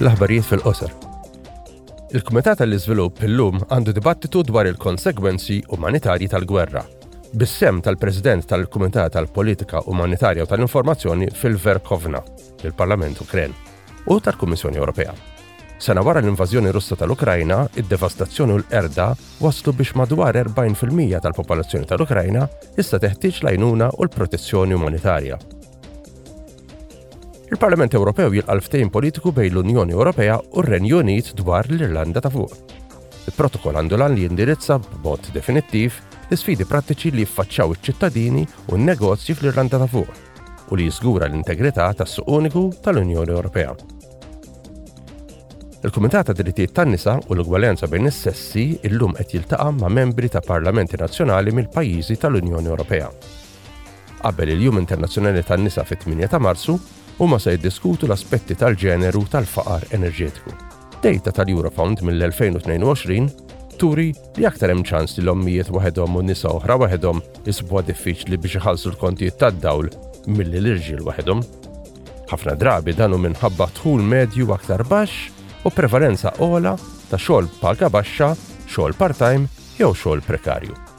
L-aħbarijiet fil-qosor. Il-Kumitat tal-Iżvilupp illum għandu dibattitu dwar il-konsegwenzi umanitarji tal-gwerra. Bissem tal-President tal-Kumitat tal-Politika Umanitarja u tal-Informazzjoni fil-Verkovna, il-Parlament Ukren, u tal-Kummissjoni Ewropea. Sena wara l-invażjoni Russa tal-Ukrajna, id-devastazzjoni u l-qerda waslu biex madwar 40% tal-popolazzjoni tal-Ukrajna issa teħtieġ l-għajnuna u l-protezzjoni umanitarja. Il-Parlament Ewropew jilqal ftehim politiku bejn l-Unjoni Ewropea u r-Renju Unit dwar l-Irlanda ta' fuq. Il-protokoll għandu lan li jindirizza b'mod definittiv l-isfidi prattiċi li jiffaċċaw iċ-ċittadini u n-negozji fl-Irlanda ta' fuq u li jiżgura l-integrità tas-suq uniku tal-Unjoni Ewropea. Il-Kumitat ta' Drittijiet tan-Nisa u l-Ugwaljanza bejn is-sessi illum qed jiltaqa' ma' membri ta' Parlamenti Nazzjonali mill-pajjiżi tal-Unjoni Ewropea. Qabel il-Jum Internazzjonali tan-Nisa fit-8 ta' Marzu, huma se jiddiskutu l-aspetti tal-ġeneru u tal-faqar enerġetiku. Dejta tal-Eurofound mill-2022 turi li aktar hemm ċans li l-ommijiet waħedhom u nisa oħra waħedhom isibuha diffiċli biex iħallsu l-kontijiet tad-dawl milli l-irġiel waħedhom. Ħafna drabi dan hu minħabba dħul medju aktar baxx u prevalenza ogħla ta' xogħol paga baxxa, xogħol part-time jew xogħol prekarju.